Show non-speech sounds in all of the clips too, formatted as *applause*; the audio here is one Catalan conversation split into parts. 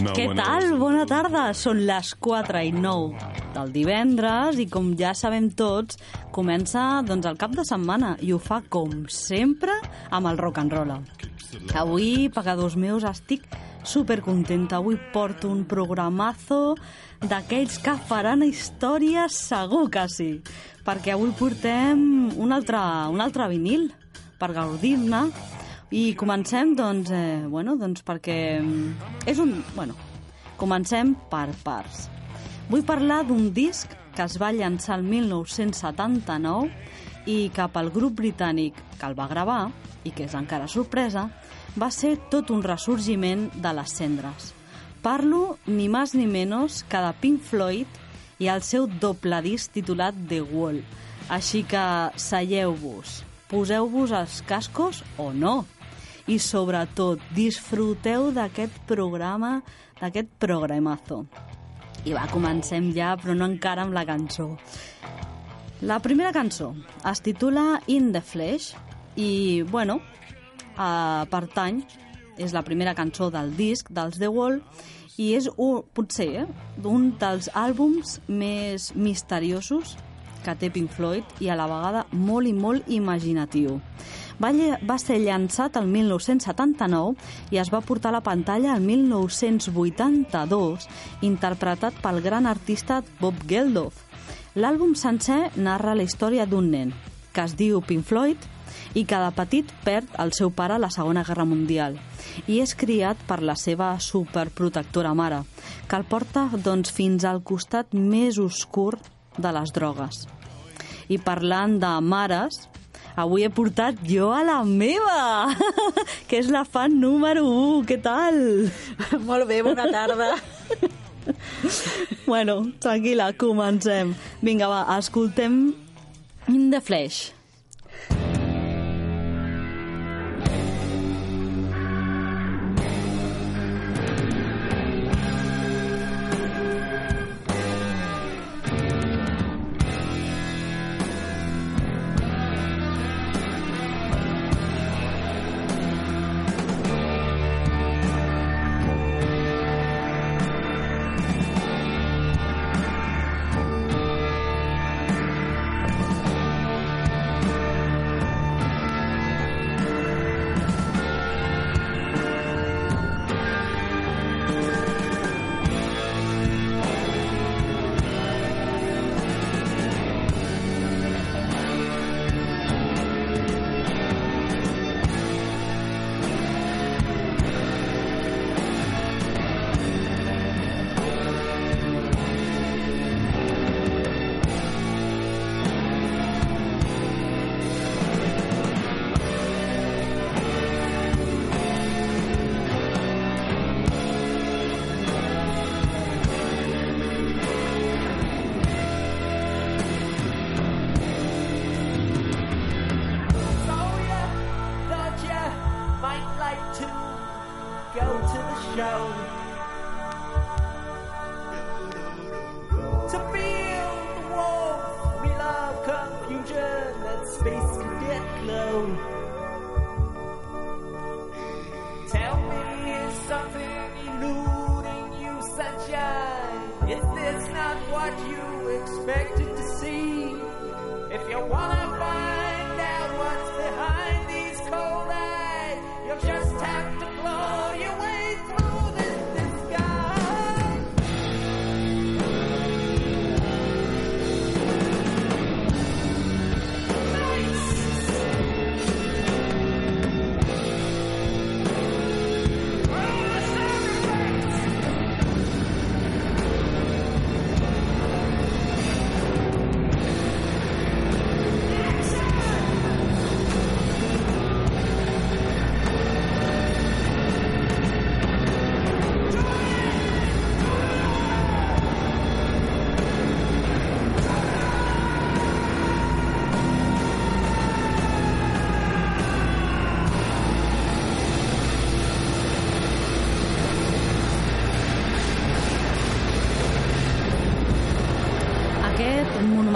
No, Què bueno, tal? Bona tarda. Són les 4 i 9 del divendres i com ja sabem tots, comença doncs, el cap de setmana i ho fa com sempre amb el rock and roll. Avui, pagadors meus, estic super contenta. Avui porto un programazo d'aquells que faran història segur que sí. Perquè avui portem un altre, un altre vinil per gaudir-ne i comencem, doncs, eh, bueno, doncs perquè mm, és un... Bueno, comencem per parts. Vull parlar d'un disc que es va llançar el 1979 i cap al grup britànic que el va gravar, i que és encara sorpresa, va ser tot un ressorgiment de les cendres. Parlo ni més ni menys que de Pink Floyd i el seu doble disc titulat The Wall. Així que seieu-vos, poseu-vos els cascos o no. I sobretot, disfruteu d'aquest programa, d'aquest programazo. I va, comencem ja, però no encara amb la cançó. La primera cançó es titula In the Flesh i, bueno, eh, pertany, és la primera cançó del disc dels The Wall i és, un, potser, eh, un dels àlbums més misteriosos que té Pink Floyd i a la vegada molt i molt imaginatiu. Va, va ser llançat el 1979 i es va portar a la pantalla el 1982, interpretat pel gran artista Bob Geldof. L'àlbum sencer narra la història d'un nen, que es diu Pink Floyd, i que de petit perd el seu pare a la Segona Guerra Mundial i és criat per la seva superprotectora mare, que el porta doncs, fins al costat més oscur de les drogues. I parlant de mares, avui he portat jo a la meva, *laughs* que és la fan número 1. Què tal? *laughs* Molt bé, bona tarda. *laughs* Bueno, tranquil·la, comencem. Vinga, va, escoltem In the Flesh.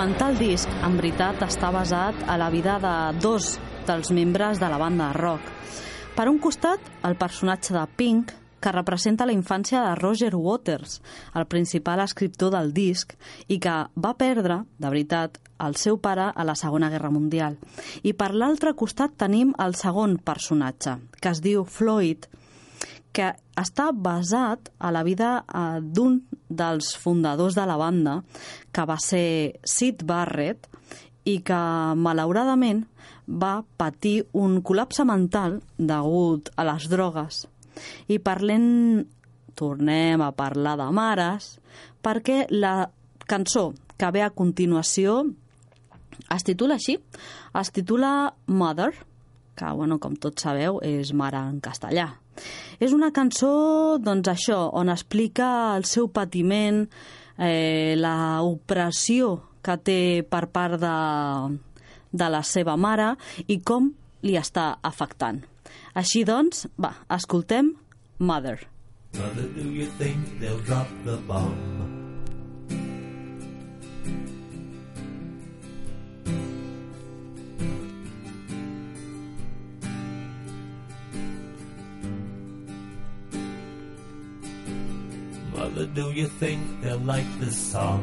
Aquest monumental disc, en veritat, està basat a la vida de dos dels membres de la banda de rock. Per un costat, el personatge de Pink, que representa la infància de Roger Waters, el principal escriptor del disc, i que va perdre, de veritat, el seu pare a la Segona Guerra Mundial. I per l'altre costat tenim el segon personatge, que es diu Floyd, que està basat a la vida eh, d'un dels fundadors de la banda, que va ser Sid Barrett, i que, malauradament, va patir un col·lapse mental degut a les drogues. I parlem, tornem a parlar de mares, perquè la cançó que ve a continuació es titula així, es titula Mother, que, bueno, com tots sabeu, és mare en castellà. És una cançó, doncs això, on explica el seu patiment, eh, la opressió que té per part de, de la seva mare i com li està afectant. Així doncs, va, escoltem Mother. Mother, do you think they'll drop the bomb? Mother, do you think they'll like this song?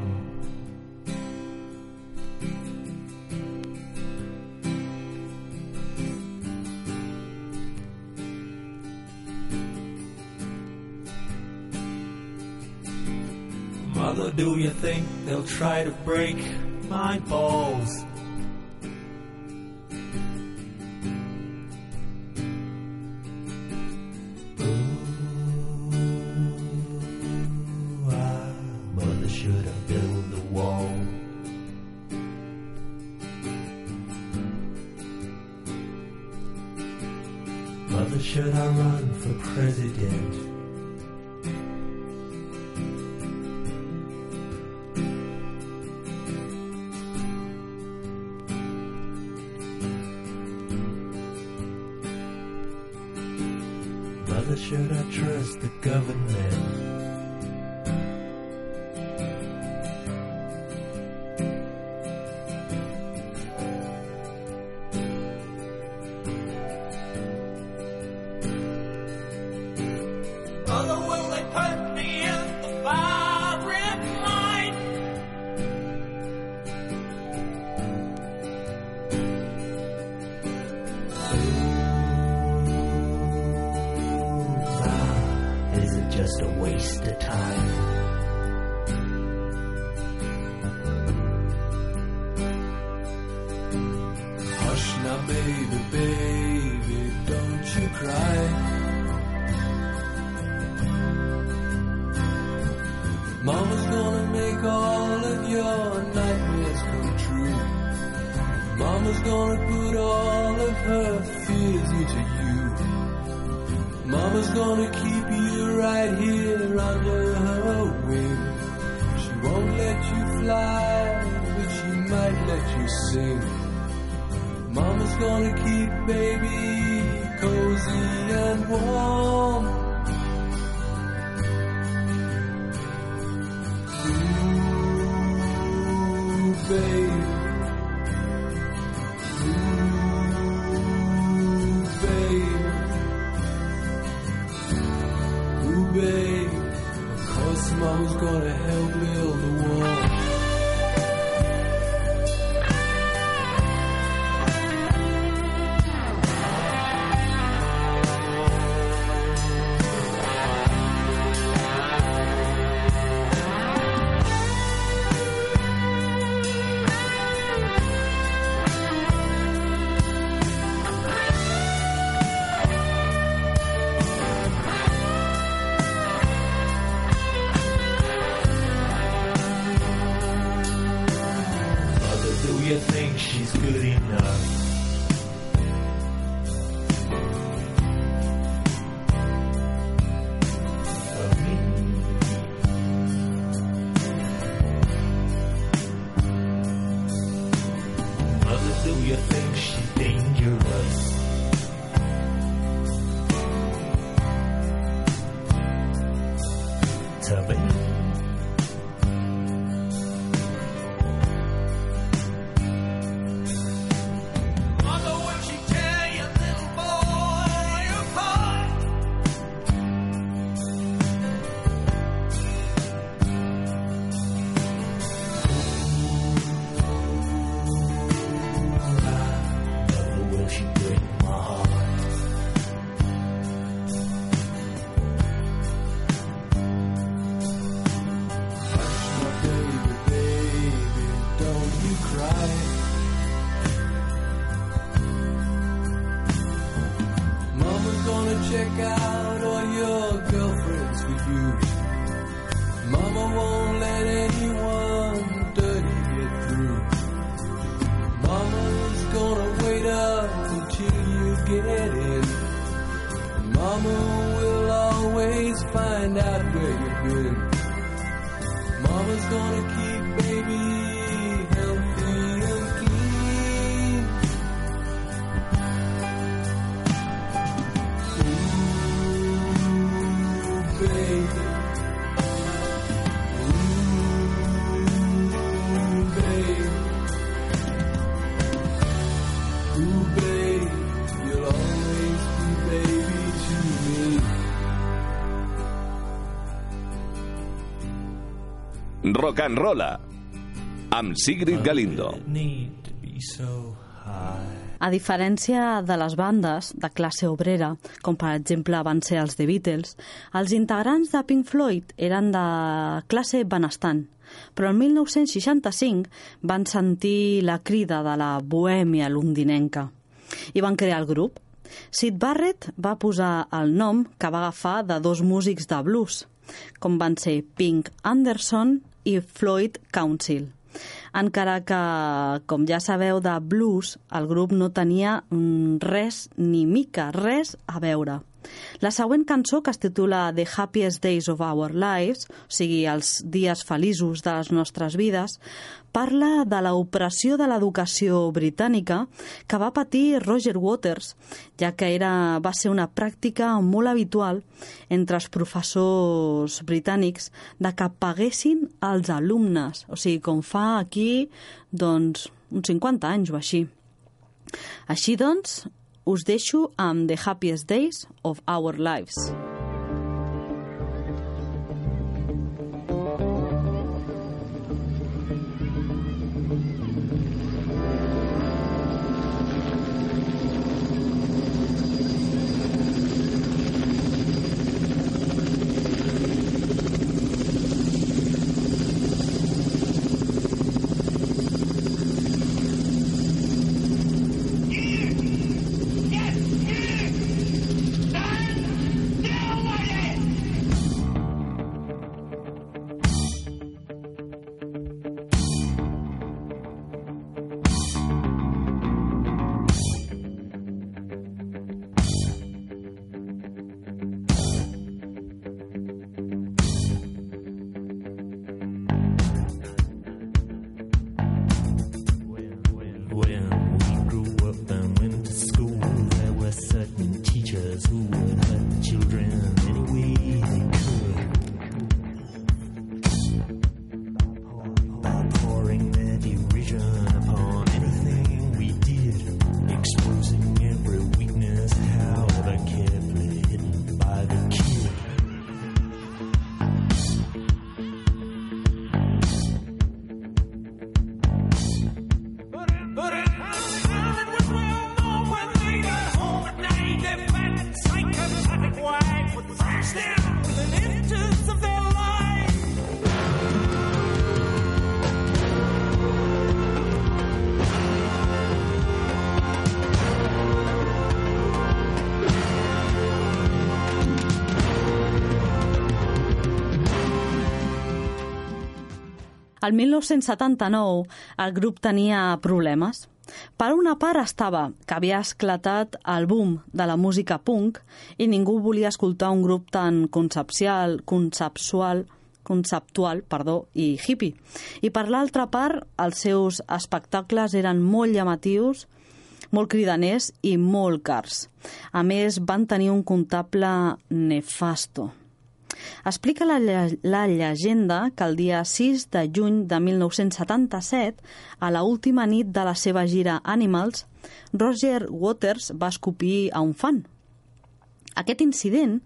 Mother, do you think they'll try to break my balls? Just a waste of time? she's good keep Rock and Rolla amb Sigrid Galindo. So high. A diferència de les bandes de classe obrera, com per exemple van ser els The Beatles, els integrants de Pink Floyd eren de classe benestant, però el 1965 van sentir la crida de la bohèmia londinenca i van crear el grup. Sid Barrett va posar el nom que va agafar de dos músics de blues, com van ser Pink Anderson i Floyd Council encara que, com ja sabeu, de blues el grup no tenia res ni mica, res a veure. La següent cançó, que es titula The Happiest Days of Our Lives, o sigui, els dies feliços de les nostres vides, parla de l'opressió de l'educació britànica que va patir Roger Waters, ja que era, va ser una pràctica molt habitual entre els professors britànics de que paguessin els alumnes, o sigui, com fa aquí, doncs, uns 50 anys o així. Així doncs, us deixo amb The Happiest Days of Our Lives. Al 1979 el grup tenia problemes. Per una part estava que havia esclatat el boom de la música punk i ningú volia escoltar un grup tan conceptual, conceptual, conceptual perdó, i hippie. I per l'altra part, els seus espectacles eren molt llamatius, molt cridaners i molt cars. A més, van tenir un comptable nefasto. Explica la, la llegenda que el dia 6 de juny de 1977, a la última nit de la seva gira Animals, Roger Waters va escopir a un fan. Aquest incident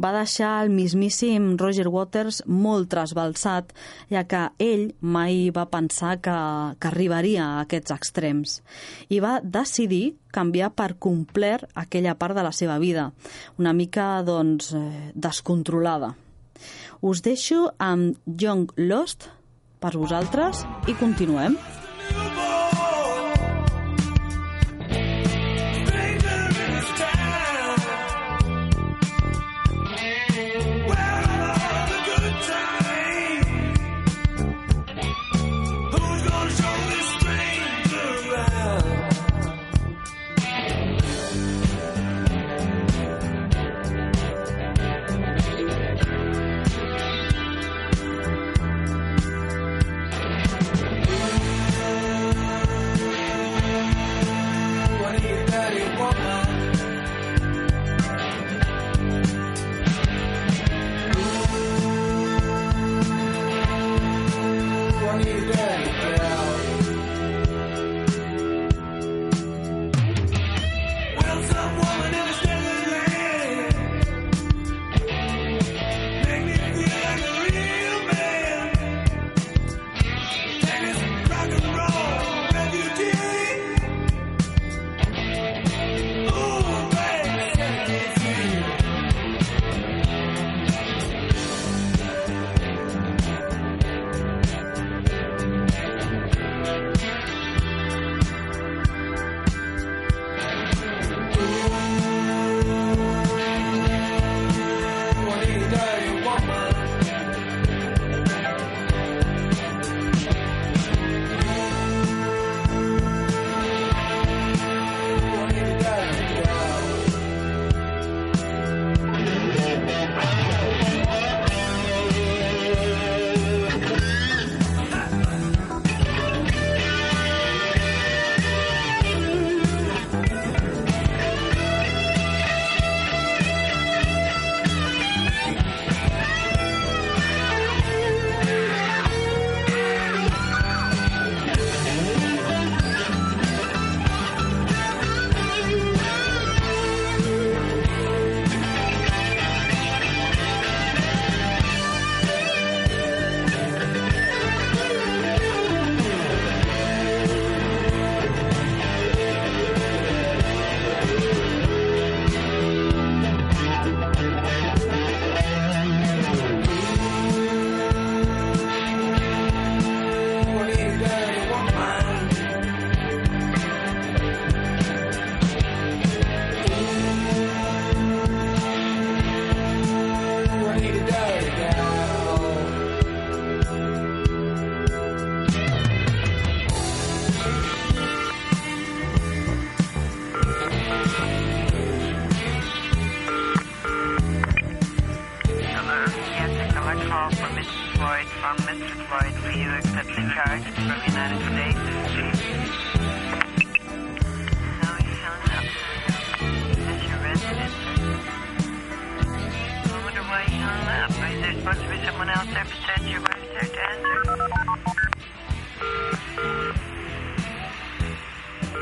va deixar el mismíssim Roger Waters molt trasbalsat, ja que ell mai va pensar que, que arribaria a aquests extrems i va decidir canviar per complet aquella part de la seva vida, una mica doncs, eh, descontrolada. Us deixo amb Young Lost per vosaltres i continuem. Stranger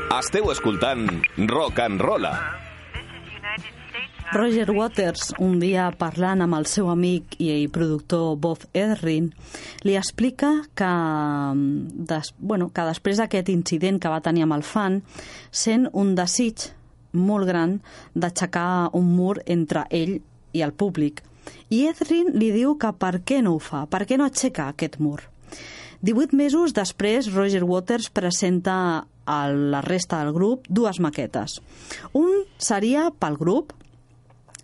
Esteu escoltant Rock and Rolla. Roger Waters, un dia parlant amb el seu amic i productor Bob Edrin, li explica que, mm, des, bueno, que després d'aquest incident que va tenir amb el fan, sent un desig molt gran d'aixecar un mur entre ell i el públic. I Edrin li diu que per què no ho fa, per què no aixeca aquest mur. 18 mesos després, Roger Waters presenta a la resta del grup dues maquetes. Un seria pel grup,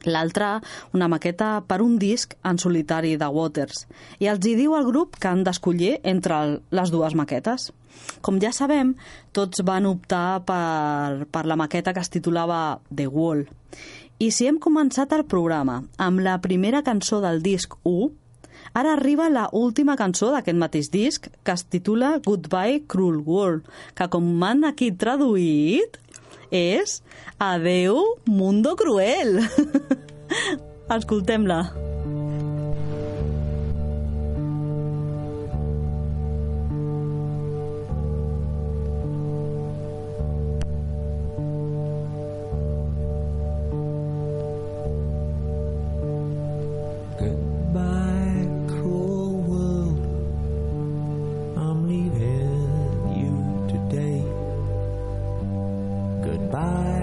l'altre una maqueta per un disc en solitari de Waters. I els hi diu al grup que han d'escollir entre les dues maquetes. Com ja sabem, tots van optar per, per la maqueta que es titulava The Wall. I si hem començat el programa amb la primera cançó del disc 1, Ara arriba la última cançó d'aquest mateix disc, que es titula Goodbye Cruel World, que com m'han aquí traduït és Adeu Mundo Cruel. *laughs* Escoltem-la. Goodbye, Goodbye,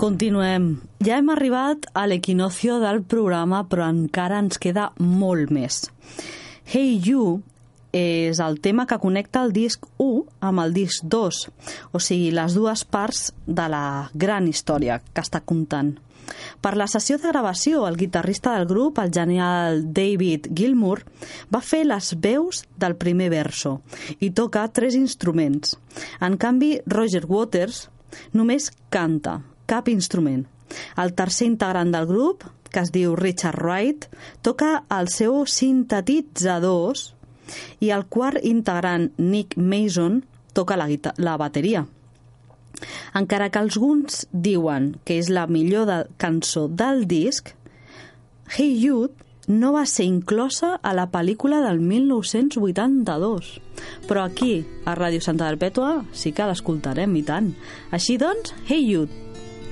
Continuem. Ja hem arribat a l'equinocio del programa, però encara ens queda molt més. Hey You és el tema que connecta el disc 1 amb el disc 2, o sigui, les dues parts de la gran història que està contant. Per la sessió de gravació, el guitarrista del grup, el genial David Gilmour, va fer les veus del primer verso i toca tres instruments. En canvi, Roger Waters només canta, cap instrument. El tercer integrant del grup, que es diu Richard Wright, toca els seus sintetitzadors i el quart integrant, Nick Mason, toca la, la bateria. Encara que alguns diuen que és la millor de, cançó del disc, Hey Jude no va ser inclosa a la pel·lícula del 1982. Però aquí, a Ràdio Santa Perpètua, sí que l'escoltarem, i tant. Així doncs, Hey Jude.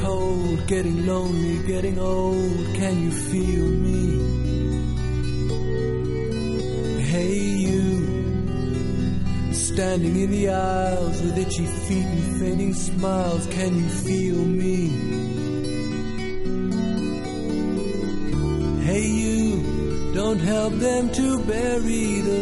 cold, getting lonely, getting old, can you feel me? Hey, you. Standing in the aisles with itchy feet and fainting smiles, can you feel me? Hey, you. Don't help them to bury the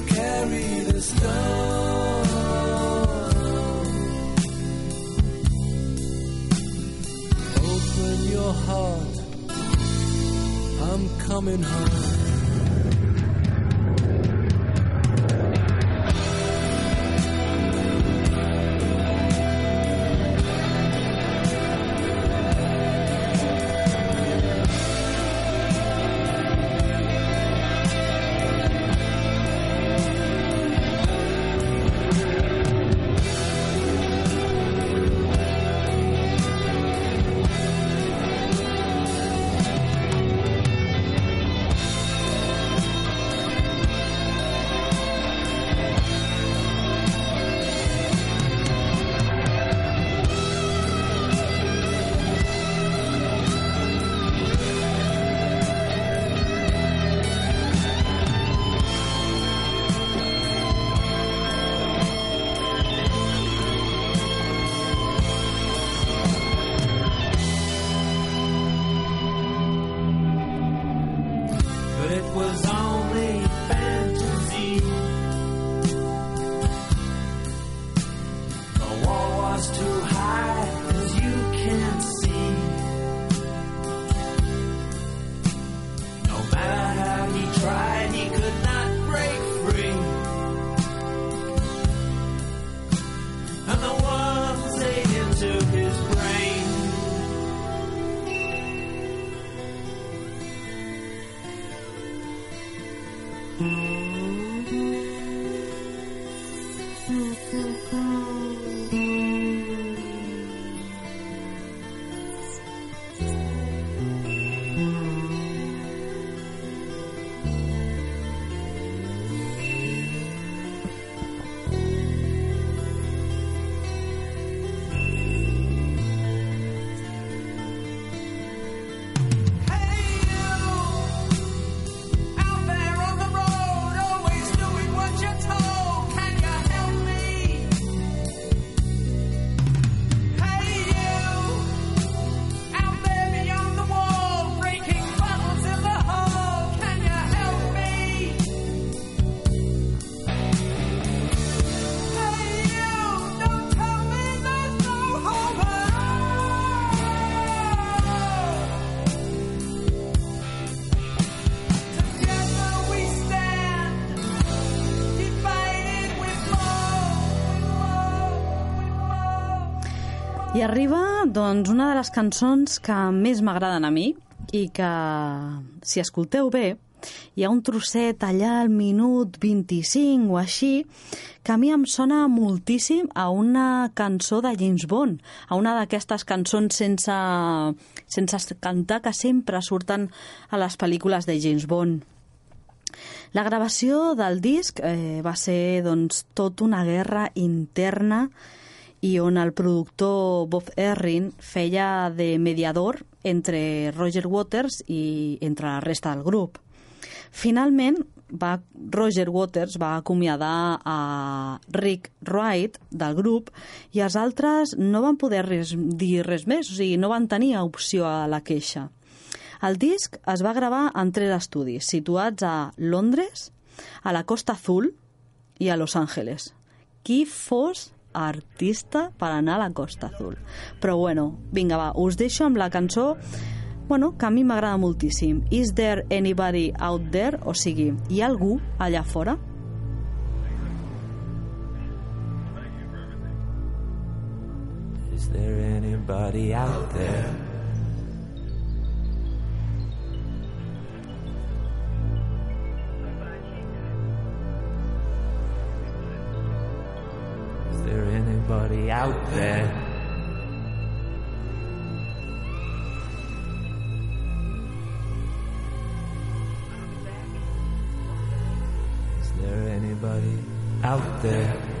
carry? Open your heart, I'm coming home. Arriba, doncs, una de les cançons que més m'agraden a mi, i que, si escolteu bé, hi ha un trosset allà al minut 25 o així que a mi em sona moltíssim a una cançó de James Bond, a una d'aquestes cançons sense, sense cantar que sempre surten a les pel·lícules de James Bond. La gravació del disc eh, va ser doncs, tot una guerra interna i on el productor Bob Errin feia de mediador entre Roger Waters i entre la resta del grup. Finalment, va, Roger Waters va acomiadar a Rick Wright del grup i els altres no van poder res, dir res més, o sigui, no van tenir opció a la queixa. El disc es va gravar en tres estudis, situats a Londres, a la Costa Azul i a Los Angeles. Qui fos artista per anar a la Costa Azul. Però bueno, vinga, va, us deixo amb la cançó bueno, que a mi m'agrada moltíssim. Is there anybody out there? O sigui, hi ha algú allà fora? Is there anybody out there? Is there anybody out there? Is there anybody out there?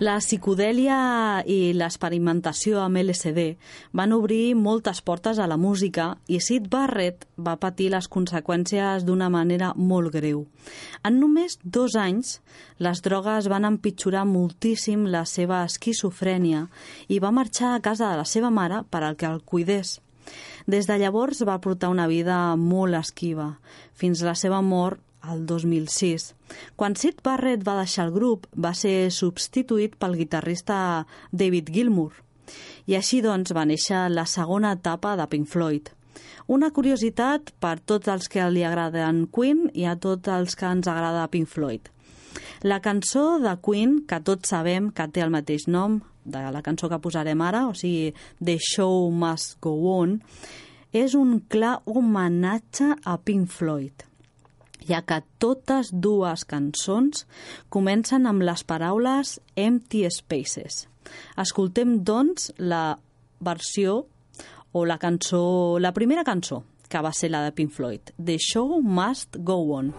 La psicodèlia i l'experimentació amb LSD van obrir moltes portes a la música i Sid Barrett va patir les conseqüències d'una manera molt greu. En només dos anys, les drogues van empitjorar moltíssim la seva esquizofrènia i va marxar a casa de la seva mare per al que el cuidés. Des de llavors va portar una vida molt esquiva, fins a la seva mort al 2006. Quan Sid Barrett va deixar el grup, va ser substituït pel guitarrista David Gilmour. I així doncs va néixer la segona etapa de Pink Floyd. Una curiositat per tots els que li agraden Queen i a tots els que ens agrada Pink Floyd. La cançó de Queen, que tots sabem que té el mateix nom de la cançó que posarem ara, o sigui, The Show Must Go On, és un clar homenatge a Pink Floyd ja que totes dues cançons comencen amb les paraules Empty Spaces. Escoltem, doncs, la versió o la cançó, la primera cançó, que va ser la de Pink Floyd, The Show Must Go On.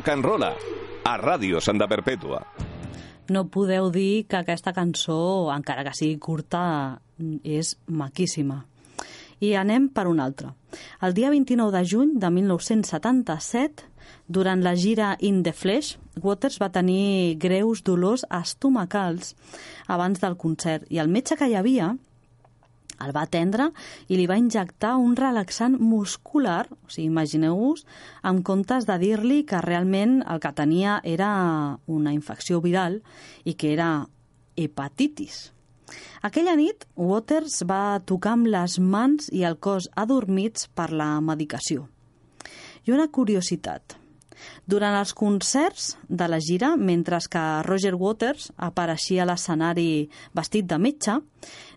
Rock and Rolla, a Ràdio Santa Perpètua. No podeu dir que aquesta cançó, encara que sigui curta, és maquíssima. I anem per una altra. El dia 29 de juny de 1977, durant la gira In the Flesh, Waters va tenir greus dolors estomacals abans del concert i el metge que hi havia el va atendre i li va injectar un relaxant muscular, o sigui, imagineu-vos, en comptes de dir-li que realment el que tenia era una infecció viral i que era hepatitis. Aquella nit, Waters va tocar amb les mans i el cos adormits per la medicació. I una curiositat. Durant els concerts de la gira, mentre que Roger Waters apareixia a l'escenari vestit de metge,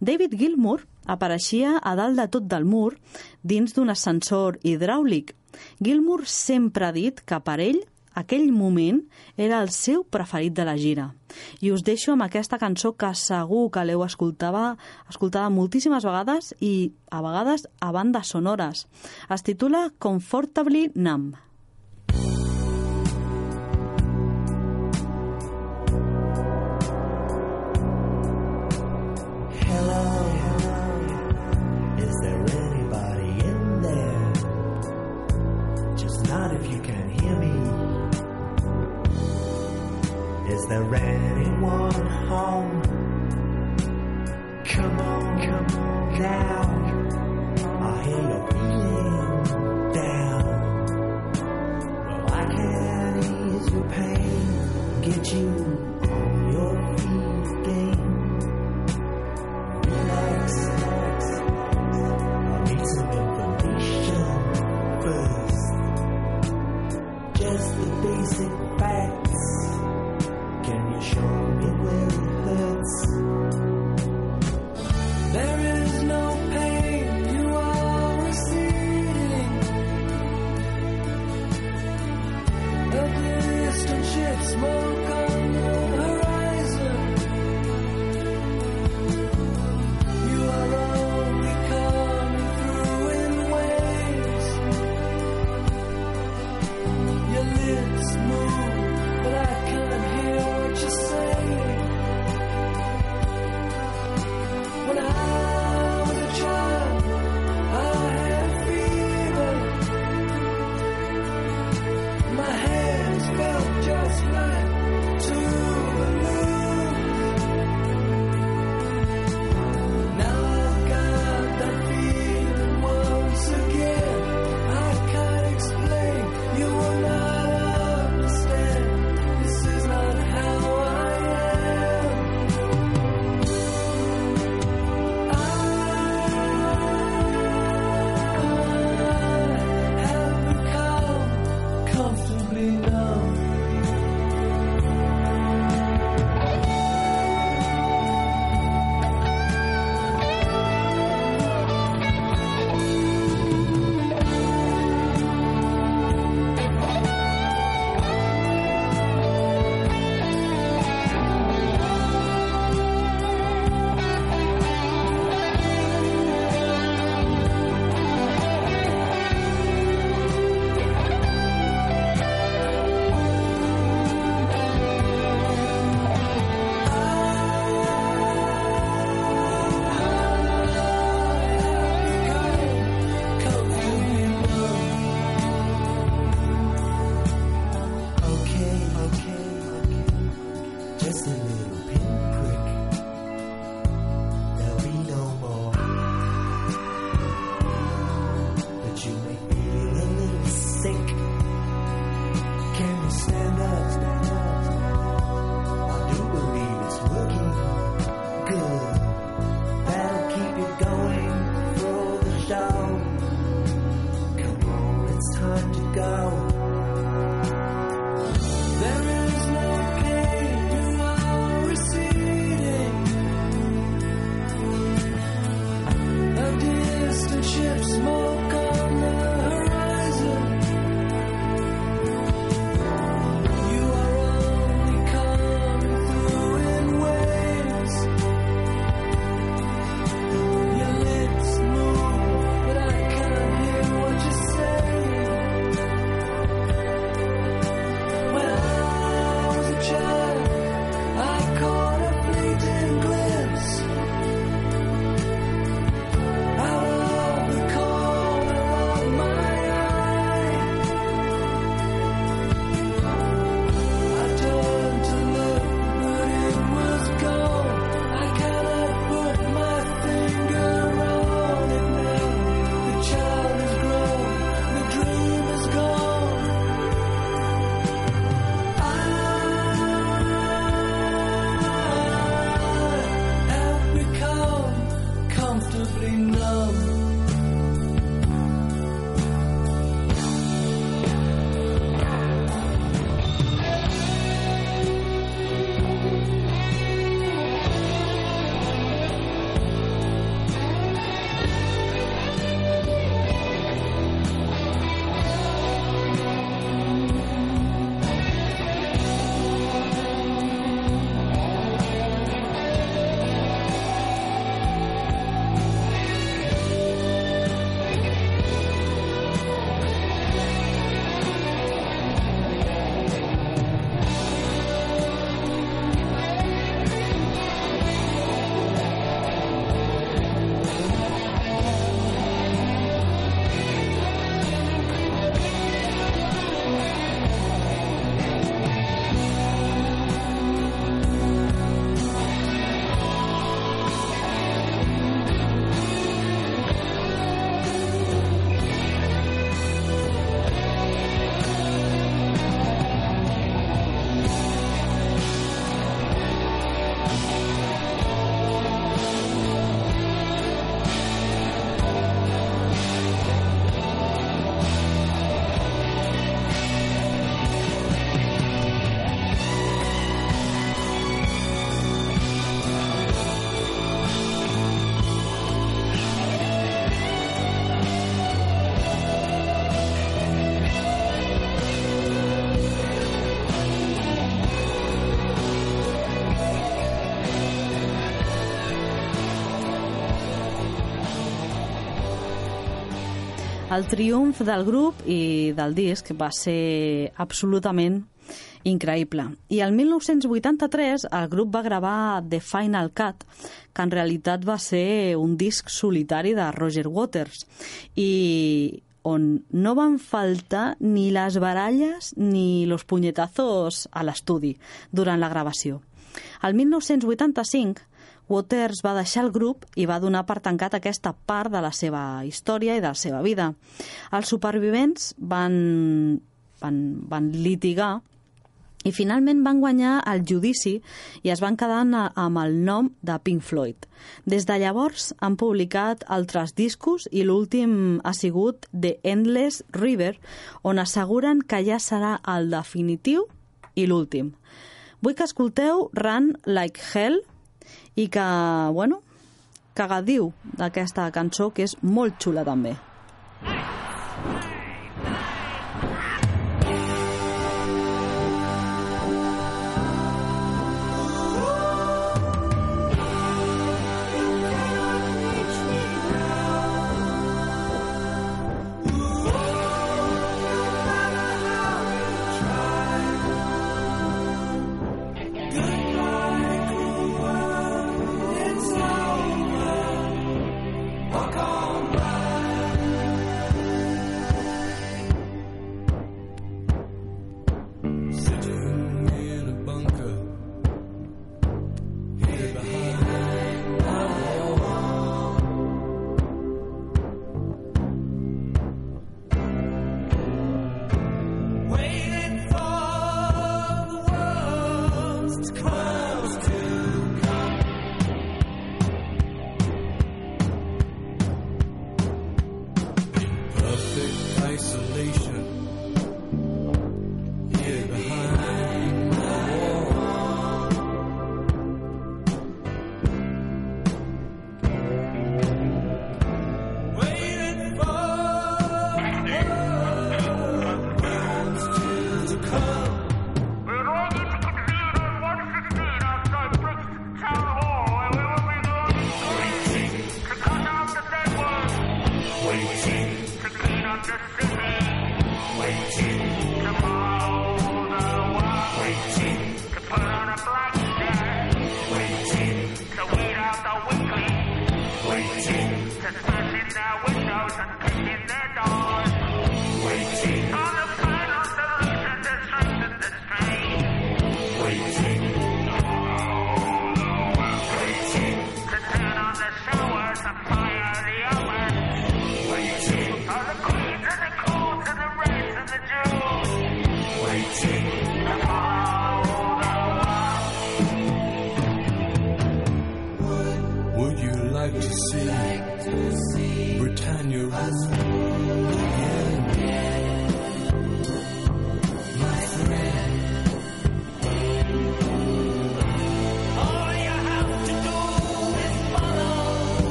David Gilmour apareixia a dalt de tot del mur dins d'un ascensor hidràulic. Gilmour sempre ha dit que per ell aquell moment era el seu preferit de la gira. I us deixo amb aquesta cançó que segur que l'heu escoltada, escoltada moltíssimes vegades i a vegades a bandes sonores. Es titula Comfortably Numb. El triomf del grup i del disc va ser absolutament increïble. I el 1983 el grup va gravar The Final Cut, que en realitat va ser un disc solitari de Roger Waters i on no van faltar ni les baralles ni los punyetazos a l'estudi durant la gravació. El 1985 Waters va deixar el grup i va donar per tancat aquesta part de la seva història i de la seva vida. Els supervivents van, van, van litigar i finalment van guanyar el judici i es van quedar amb el nom de Pink Floyd. Des de llavors han publicat altres discos i l'últim ha sigut The Endless River, on asseguren que ja serà el definitiu i l'últim. Vull que escolteu Run Like Hell i que, bueno, que gaudiu d'aquesta cançó que és molt xula també. Sitting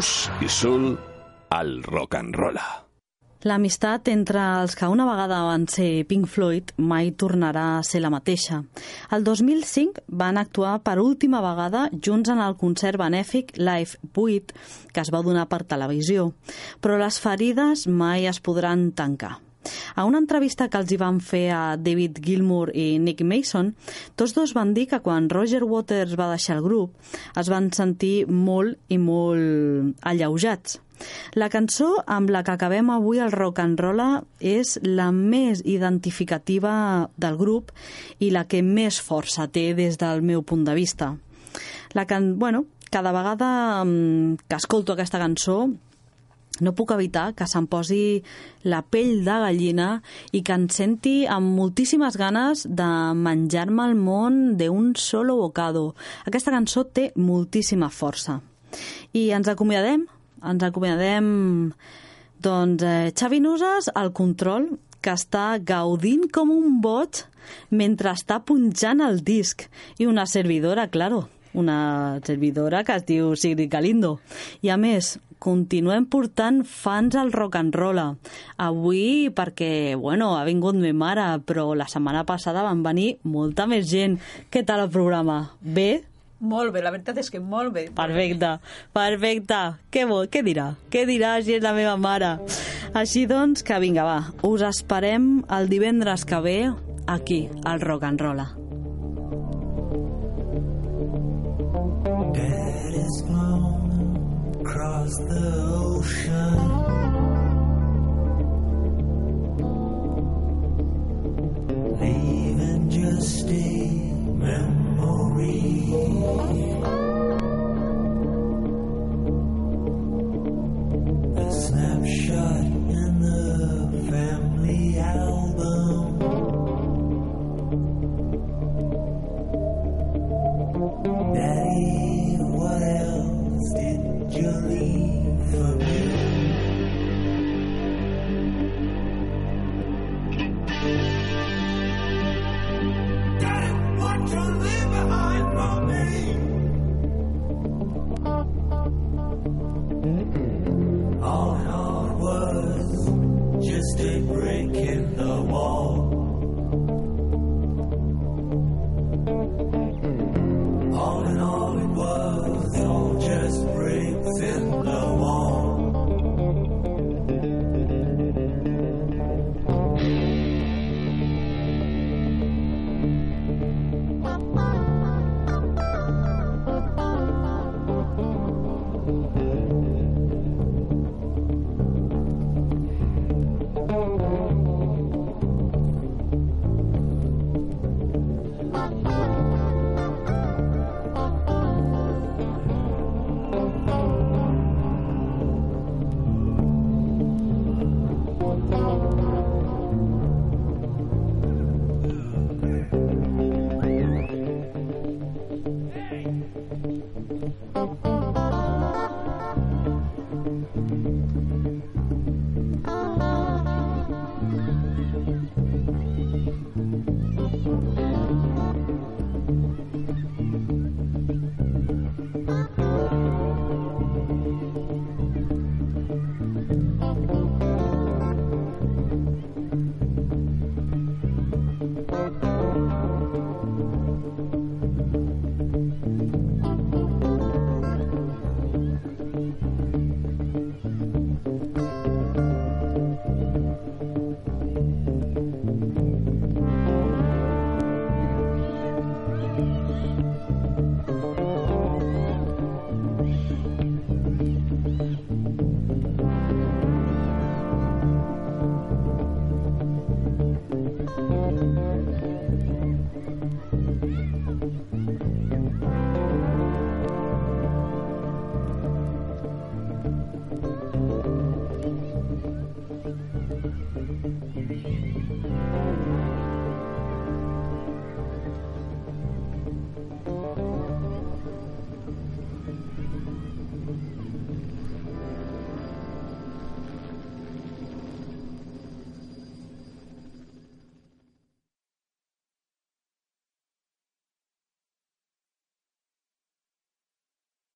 blues i soul al rock and rolla. L'amistat entre els que una vegada van ser Pink Floyd mai tornarà a ser la mateixa. El 2005 van actuar per última vegada junts en el concert benèfic Live 8 que es va donar per televisió, però les ferides mai es podran tancar. A una entrevista que els hi van fer a David Gilmour i Nick Mason, tots dos van dir que quan Roger Waters va deixar el grup es van sentir molt i molt alleujats. La cançó amb la que acabem avui el rock and roll és la més identificativa del grup i la que més força té des del meu punt de vista. La can... bueno, cada vegada mm, que escolto aquesta cançó no puc evitar que se'm posi la pell de gallina i que em senti amb moltíssimes ganes de menjar-me el món d'un solo bocado. Aquesta cançó té moltíssima força. I ens acomiadem, ens acomiadem doncs eh, Xavi Nusas al control que està gaudint com un boig mentre està punxant el disc i una servidora, claro, una servidora que es diu Sigrid Galindo. I a més, continuem portant fans al rock and roll. Avui perquè, bueno, ha vingut me mare, però la setmana passada van venir molta més gent. Què tal el programa? Bé? Molt bé, la veritat és que molt bé. Perfecte, perfecte. Què vol? Què dirà? Què dirà si és la meva mare? Així doncs, que vinga, va. Us esperem el divendres que ve aquí, al Rock and Roll. Across the ocean. Leaving just a memory.